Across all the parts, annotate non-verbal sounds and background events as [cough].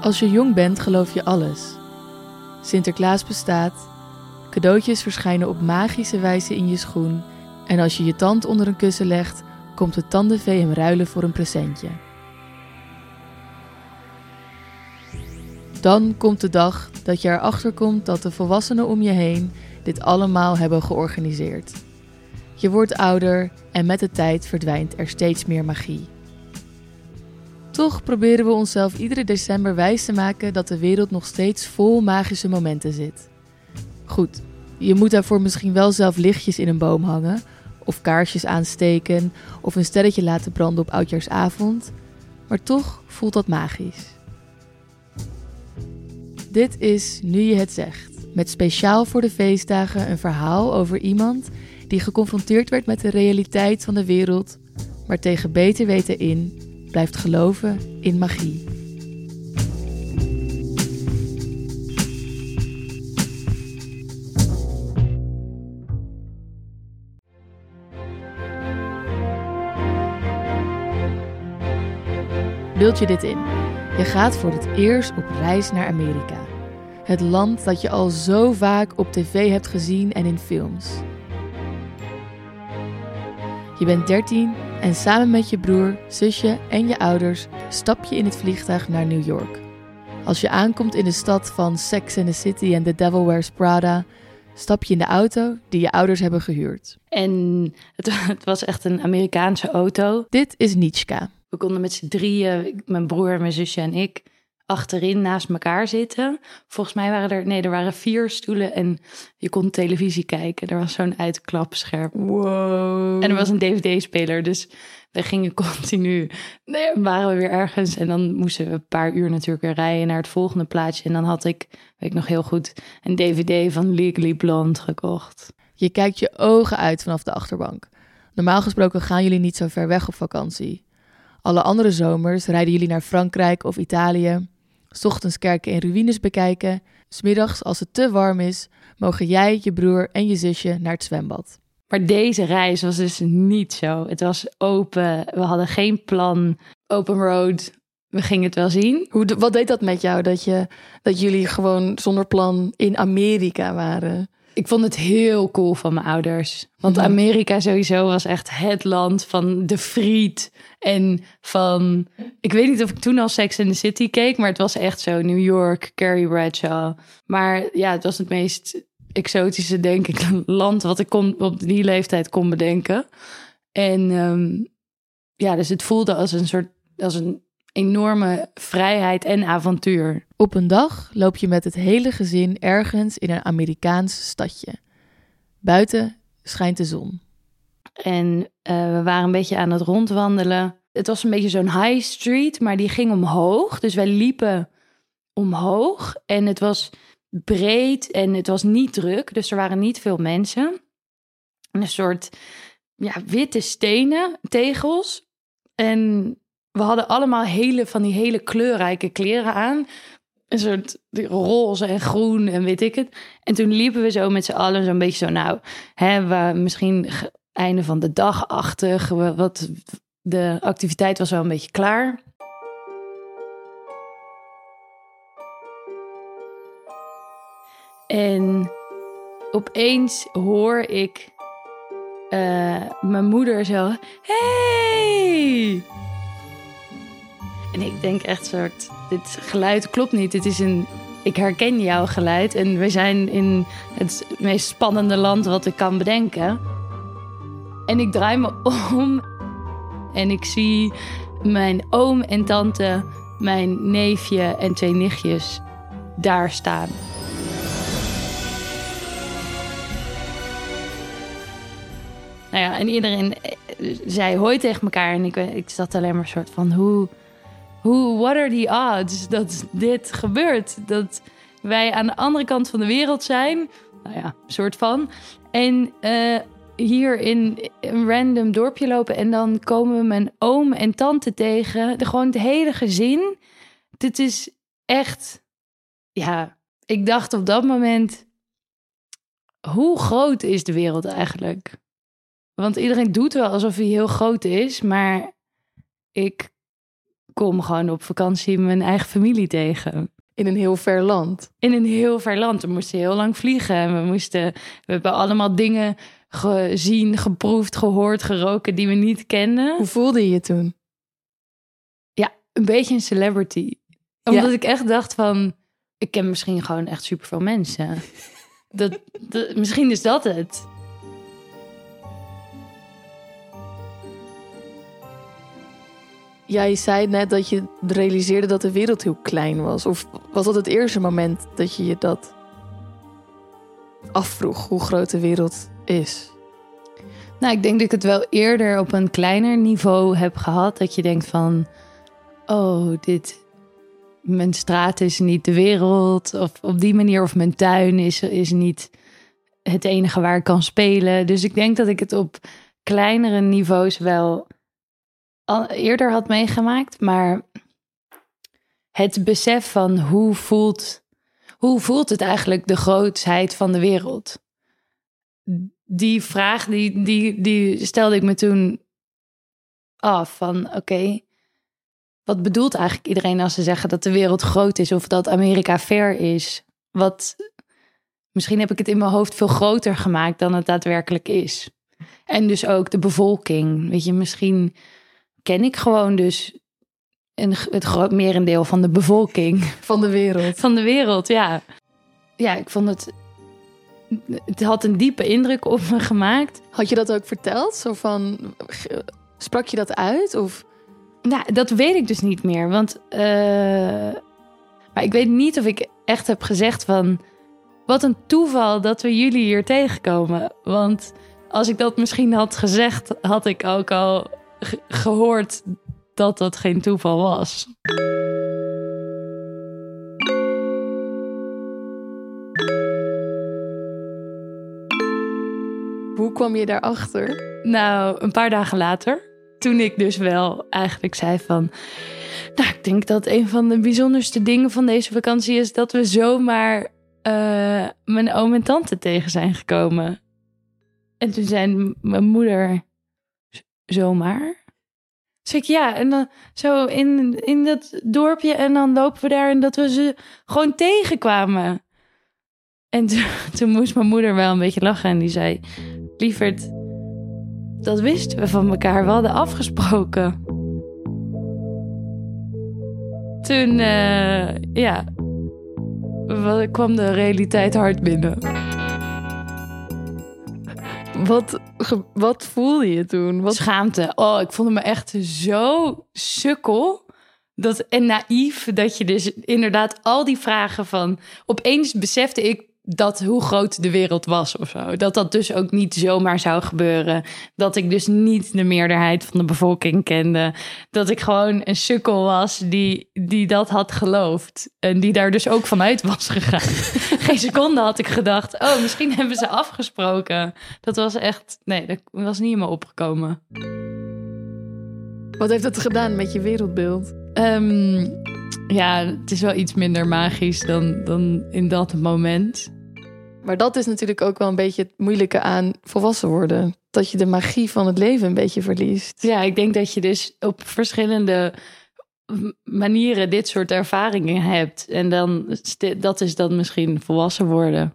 Als je jong bent, geloof je alles. Sinterklaas bestaat, cadeautjes verschijnen op magische wijze in je schoen en als je je tand onder een kussen legt, komt het tandenvee hem ruilen voor een presentje. Dan komt de dag dat je erachter komt dat de volwassenen om je heen dit allemaal hebben georganiseerd. Je wordt ouder en met de tijd verdwijnt er steeds meer magie. Toch proberen we onszelf iedere december wijs te maken dat de wereld nog steeds vol magische momenten zit. Goed, je moet daarvoor misschien wel zelf lichtjes in een boom hangen, of kaarsjes aansteken, of een sterretje laten branden op oudjaarsavond, maar toch voelt dat magisch. Dit is Nu je het zegt, met speciaal voor de feestdagen een verhaal over iemand die geconfronteerd werd met de realiteit van de wereld, maar tegen beter weten in blijft geloven in magie. Beeld je dit in? Je gaat voor het eerst op reis naar Amerika. Het land dat je al zo vaak op tv hebt gezien en in films. Je bent 13 en samen met je broer, zusje en je ouders stap je in het vliegtuig naar New York. Als je aankomt in de stad van Sex and the City en The Devil Wears Prada, stap je in de auto die je ouders hebben gehuurd. En het, [laughs] het was echt een Amerikaanse auto. Dit is Nitschka. We konden met z'n drieën, mijn broer, mijn zusje en ik, achterin naast elkaar zitten. Volgens mij waren er, nee, er waren vier stoelen en je kon televisie kijken. Er was zo'n uitklapscherm. Wow. En er was een dvd-speler, dus we gingen [laughs] continu, nee, waren we weer ergens. En dan moesten we een paar uur natuurlijk weer rijden naar het volgende plaatsje. En dan had ik, weet ik nog heel goed, een dvd van Legally Blonde gekocht. Je kijkt je ogen uit vanaf de achterbank. Normaal gesproken gaan jullie niet zo ver weg op vakantie. Alle andere zomers rijden jullie naar Frankrijk of Italië. 's ochtends kerken en ruïnes bekijken. Smiddags, als het te warm is, mogen jij, je broer en je zusje naar het zwembad. Maar deze reis was dus niet zo. Het was open, we hadden geen plan, open road. We gingen het wel zien. Hoe, wat deed dat met jou, dat, je, dat jullie gewoon zonder plan in Amerika waren? Ik vond het heel cool van mijn ouders. Want. Amerika sowieso was echt het land van de friet. En van... Ik weet niet of ik toen al Sex in the City keek... maar het was echt zo New York, Carrie Bradshaw. Maar ja, het was het meest exotische, denk ik, [laughs] land... wat ik kon, op die leeftijd kon bedenken. En ehm, ja, dus het voelde als een soort... als een enorme vrijheid en avontuur. Op een dag loop je met het hele gezin ergens in een Amerikaans stadje. Buiten schijnt de zon. En eh, we waren een beetje aan het rondwandelen. Het was een beetje zo'n high street, maar die ging omhoog. Dus wij liepen omhoog en het was breed en het was niet druk. Dus er waren niet veel mensen. En Een soort ja, witte stenen, tegels. En we hadden allemaal hele van die hele kleurrijke kleren aan. Een soort roze en groen en weet ik het. En toen liepen we zo met z'n allen zo'n beetje zo, nou, hè, we misschien einde van de dag-achtig. we- Wat, de activiteit was wel een beetje klaar. En opeens hoor ik eh, mijn moeder zo, hey! En ik denk echt soort, dit geluid klopt niet. Het is een, ik herken jouw geluid en we zijn in het meest spannende land wat ik kan bedenken. En ik draai me om en ik zie mijn oom en tante, mijn neefje en twee nichtjes daar staan. Nou ja, en iedereen eh, zei hoi tegen elkaar. En ik, ik zat alleen maar soort van, hoe, hoe, what are the odds dat dit gebeurt? Dat wij aan de andere kant van de wereld zijn. Nou ja, soort van. En eh, hier in een random dorpje lopen. En dan komen we mijn oom en tante tegen. De, gewoon het hele gezin. Dit is echt, ja, ik dacht op dat moment, hoe groot is de wereld eigenlijk? Want iedereen doet wel alsof hij heel groot is, maar ik kom gewoon op vakantie mijn eigen familie tegen. In een heel ver land. In een heel ver land. We moesten heel lang vliegen. En we, moesten, we hebben allemaal dingen gezien, geproefd, gehoord, geroken die we niet kenden. Hoe voelde je je toen? Ja, een beetje een celebrity. Omdat ik echt dacht van, ik ken misschien gewoon echt superveel mensen. [laughs] dat, dat, misschien is dat het. Jij zei net dat je realiseerde dat de wereld heel klein was. Of was dat het eerste moment dat je je dat afvroeg, hoe groot de wereld is? Nou, ik denk dat ik het wel eerder op een kleiner niveau heb gehad. Dat je denkt van, oh, dit, mijn straat is niet de wereld. Of op die manier, of mijn tuin is, is niet het enige waar ik kan spelen. Dus ik denk dat ik het op kleinere niveaus wel al eerder had meegemaakt. Maar het besef van hoe voelt, hoe voelt het eigenlijk de grootsheid van de wereld? Die vraag die, die, die stelde ik me toen af van oké, wat bedoelt eigenlijk iedereen als ze zeggen dat de wereld groot is of dat Amerika ver is? Wat, misschien heb ik het in mijn hoofd veel groter gemaakt dan het daadwerkelijk is. En dus ook de bevolking. Weet je, misschien ken ik gewoon dus een, het groot merendeel van de bevolking. [laughs] Van de wereld. Van de wereld, ja. Ja, ik vond het. Het had een diepe indruk op me gemaakt. Had je dat ook verteld? Zo van. Sprak je dat uit? Of nou, dat weet ik dus niet meer. Want. Uh, maar ik weet niet of ik echt heb gezegd van. Wat een toeval dat we jullie hier tegenkomen. Want als ik dat misschien had gezegd, had ik ook al gehoord dat dat geen toeval was. Hoe kwam je daarachter? Nou, een paar dagen later toen ik dus wel eigenlijk zei van... Nou, ik denk dat een van de bijzonderste dingen van deze vakantie is... dat we zomaar uh, mijn oom en tante tegen zijn gekomen. En toen zei mijn moeder... Zomaar? Dus ik, ja, en dan zo in, in dat dorpje en dan lopen we daar en dat we ze gewoon tegenkwamen. En [laughs] toen, toen moest mijn moeder wel een beetje lachen en die zei... Lieverd, dat wisten we van elkaar. We hadden afgesproken. Toen, uh, ja, kwam de realiteit hard binnen. Wat, wat voelde je toen? Wat... Schaamte. Oh, ik vond me echt zo sukkel. Dat, en naïef dat je dus inderdaad al die vragen van... Opeens besefte ik dat hoe groot de wereld was of zo. Dat dat dus ook niet zomaar zou gebeuren. Dat ik dus niet de meerderheid van de bevolking kende. Dat ik gewoon een sukkel was die, die dat had geloofd. En die daar dus ook vanuit was gegaan. [laughs] Geen seconde had ik gedacht, oh, misschien hebben ze afgesproken. Dat was echt, nee, dat was niet in me opgekomen. Wat heeft dat gedaan met je wereldbeeld? Um, ja, het is wel iets minder magisch dan, dan in dat moment. Maar dat is natuurlijk ook wel een beetje het moeilijke aan volwassen worden. Dat je de magie van het leven een beetje verliest. Ja, ik denk dat je dus op verschillende manieren dit soort ervaringen hebt. En dan, dat is dan misschien volwassen worden.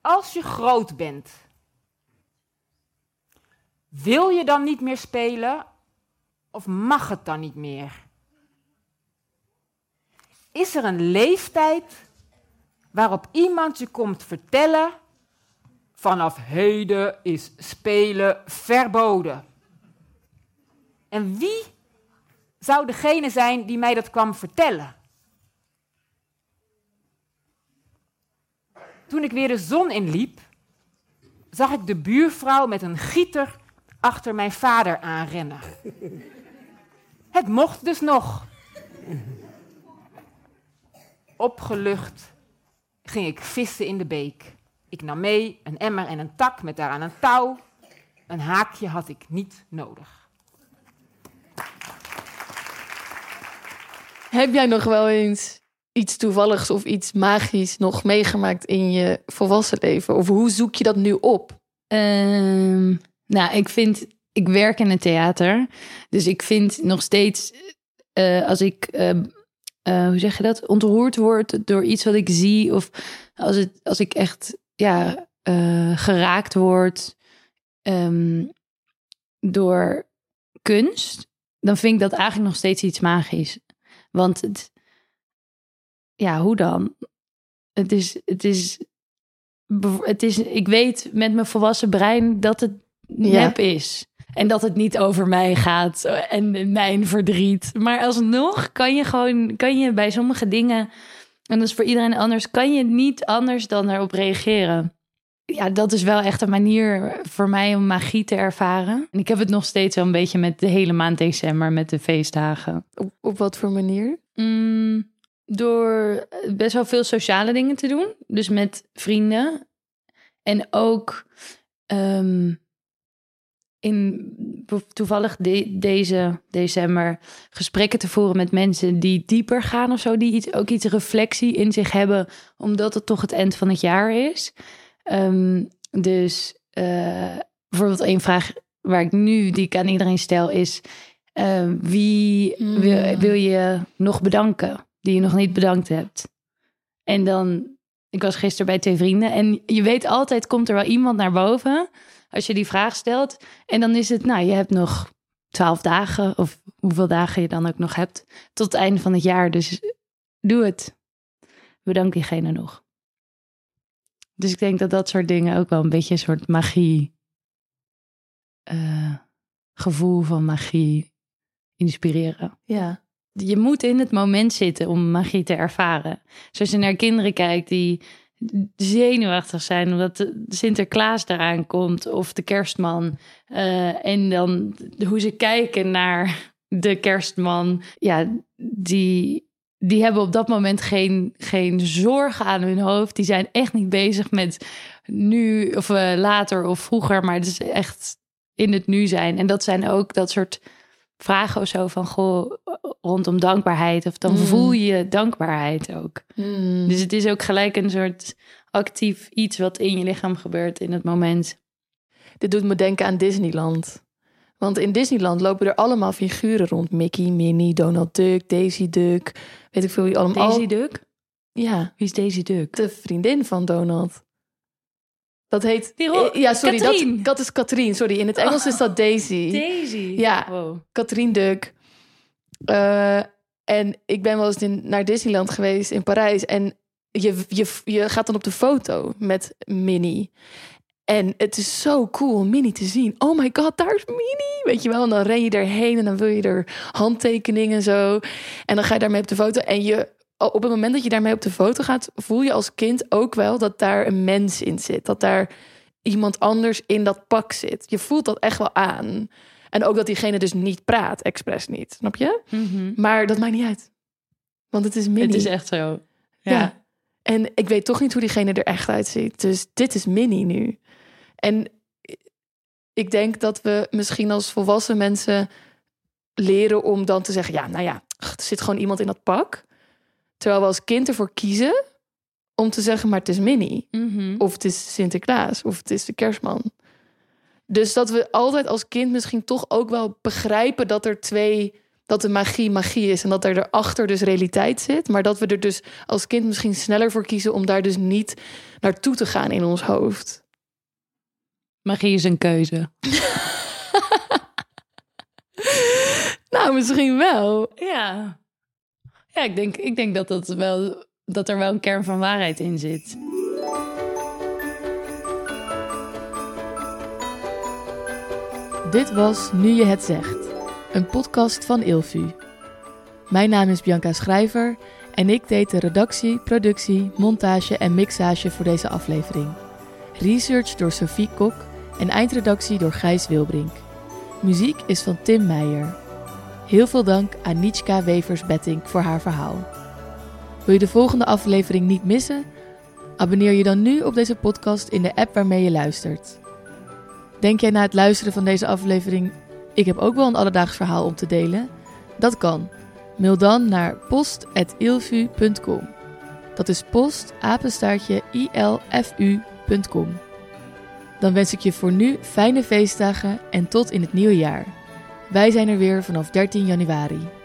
Als je groot bent, wil je dan niet meer spelen? Of mag het dan niet meer? Is er een leeftijd waarop iemand je komt vertellen: vanaf heden is spelen verboden. En wie zou degene zijn die mij dat kwam vertellen? Toen ik weer de zon inliep, zag ik de buurvrouw met een gieter achter mijn vader aanrennen. Het mocht dus nog. Opgelucht ging ik vissen in de beek. Ik nam mee een emmer en een tak met daaraan een touw. Een haakje had ik niet nodig. Heb jij nog wel eens iets toevalligs of iets magisch nog meegemaakt in je volwassen leven? Of hoe zoek je dat nu op? Um, nou, ik vind ik werk in het theater. Dus ik vind nog steeds, eh, als ik, eh, eh, hoe zeg je dat, ontroerd word door iets wat ik zie. Of als, het, als ik echt ja, eh, geraakt word ehm, door kunst. Dan vind ik dat eigenlijk nog steeds iets magisch. Want het, ja, hoe dan? Het is, het is, het is, ik weet met mijn volwassen brein dat het Ja. nep is. En dat het niet over mij gaat en mijn verdriet. Maar alsnog kan je gewoon, kan je bij sommige dingen, en dat is voor iedereen anders, kan je niet anders dan daarop reageren. Ja, dat is wel echt een manier voor mij om magie te ervaren. En ik heb het nog steeds wel een beetje met de hele maand december, met de feestdagen. Op, op wat voor manier? Mm, door best wel veel sociale dingen te doen. Dus met vrienden. En ook ehm, in toevallig de- deze december gesprekken te voeren met mensen die dieper gaan of zo. Die iets, ook iets reflectie in zich hebben, omdat het toch het eind van het jaar is. Ehm, dus eh, bijvoorbeeld een vraag waar ik nu, die ik aan iedereen stel, is... eh, wie Hmm. wil, wil je nog bedanken, die je nog niet bedankt hebt? En dan, ik was gisteren bij twee vrienden en je weet altijd, komt er wel iemand naar boven als je die vraag stelt. En dan is het, nou, je hebt nog twaalf dagen of hoeveel dagen je dan ook nog hebt tot het einde van het jaar. Dus doe het. Bedank diegene nog. Dus ik denk dat dat soort dingen ook wel een beetje een soort magie, eh, gevoel van magie inspireren. Ja. Je moet in het moment zitten om magie te ervaren. Zoals je naar kinderen kijkt die zenuwachtig zijn omdat Sinterklaas eraan komt of de kerstman. Eh, en dan hoe ze kijken naar de kerstman. Ja, die, die hebben op dat moment geen, geen zorgen aan hun hoofd. Die zijn echt niet bezig met nu of eh, later of vroeger, maar het is echt in het nu zijn. En dat zijn ook dat soort vragen of zo van goh, rondom dankbaarheid. Of dan Mm. voel je dankbaarheid ook. Hmm. Dus het is ook gelijk een soort actief iets wat in je lichaam gebeurt in het moment. Dit doet me denken aan Disneyland. Want in Disneyland lopen er allemaal figuren rond. Mickey, Minnie, Donald Duck, Daisy Duck. Weet ik veel wie allemaal. Daisy Duck? Ja, Wie is Daisy Duck? de vriendin van Donald. Dat heet... Ro- Eh, ja, sorry. Katrien. Dat, dat is Katrien. Sorry, in het Engels is dat Daisy. Daisy? Ja. Wow. Katrien Duck. Eh, en ik ben wel eens in, naar Disneyland geweest in Parijs. En je, je, je gaat dan op de foto met Minnie. En het is zo cool om Minnie te zien. Oh my god, daar is Minnie. Weet je wel, en dan ren je erheen en dan wil je er handtekeningen en zo. En dan ga je daarmee op de foto. En je, op het moment dat je daarmee op de foto gaat, voel je als kind ook wel dat daar een mens in zit. Dat daar iemand anders in dat pak zit. Je voelt dat echt wel aan. En ook dat diegene dus niet praat, expres niet. Snap je? Mhm. Maar dat maakt niet uit. Want het is Minnie. Het is echt zo. Ja. Ja. En ik weet toch niet hoe diegene er echt uitziet. Dus dit is Minnie nu. En ik denk dat we misschien als volwassen mensen leren om dan te zeggen: ja, nou ja, er zit gewoon iemand in dat pak. Terwijl we als kind ervoor kiezen om te zeggen: maar het is Minnie. Mhm. Of het is Sinterklaas. Of het is de kerstman. Dus dat we altijd als kind misschien toch ook wel begrijpen dat er twee. Dat de magie magie is en dat er erachter dus realiteit zit. Maar dat we er dus als kind misschien sneller voor kiezen om daar dus niet naartoe te gaan in ons hoofd. Magie is een keuze. [laughs] Nou, misschien wel. Ja. Ja, ik denk, ik denk dat, dat, wel, dat er wel een kern van waarheid in zit. Dit was Nu je het zegt, een podcast van Ilvu. Mijn naam is Bianca Schrijver en ik deed de redactie, productie, montage en mixage voor deze aflevering. Research door Sophie Kok en eindredactie door Gijs Wilbrink. Muziek is van Tim Meijer. Heel veel dank aan Nitschka Wevers-Bettink voor haar verhaal. Wil je de volgende aflevering niet missen? Abonneer je dan nu op deze podcast in de app waarmee je luistert. Denk jij na het luisteren van deze aflevering: ik heb ook wel een alledaags verhaal om te delen? Dat kan. Mail dan naar post.ilfu.com. Dat is post apenstaartje ilfu.com. Dan wens ik je voor nu fijne feestdagen en tot in het nieuwe jaar. Wij zijn er weer vanaf 13 januari.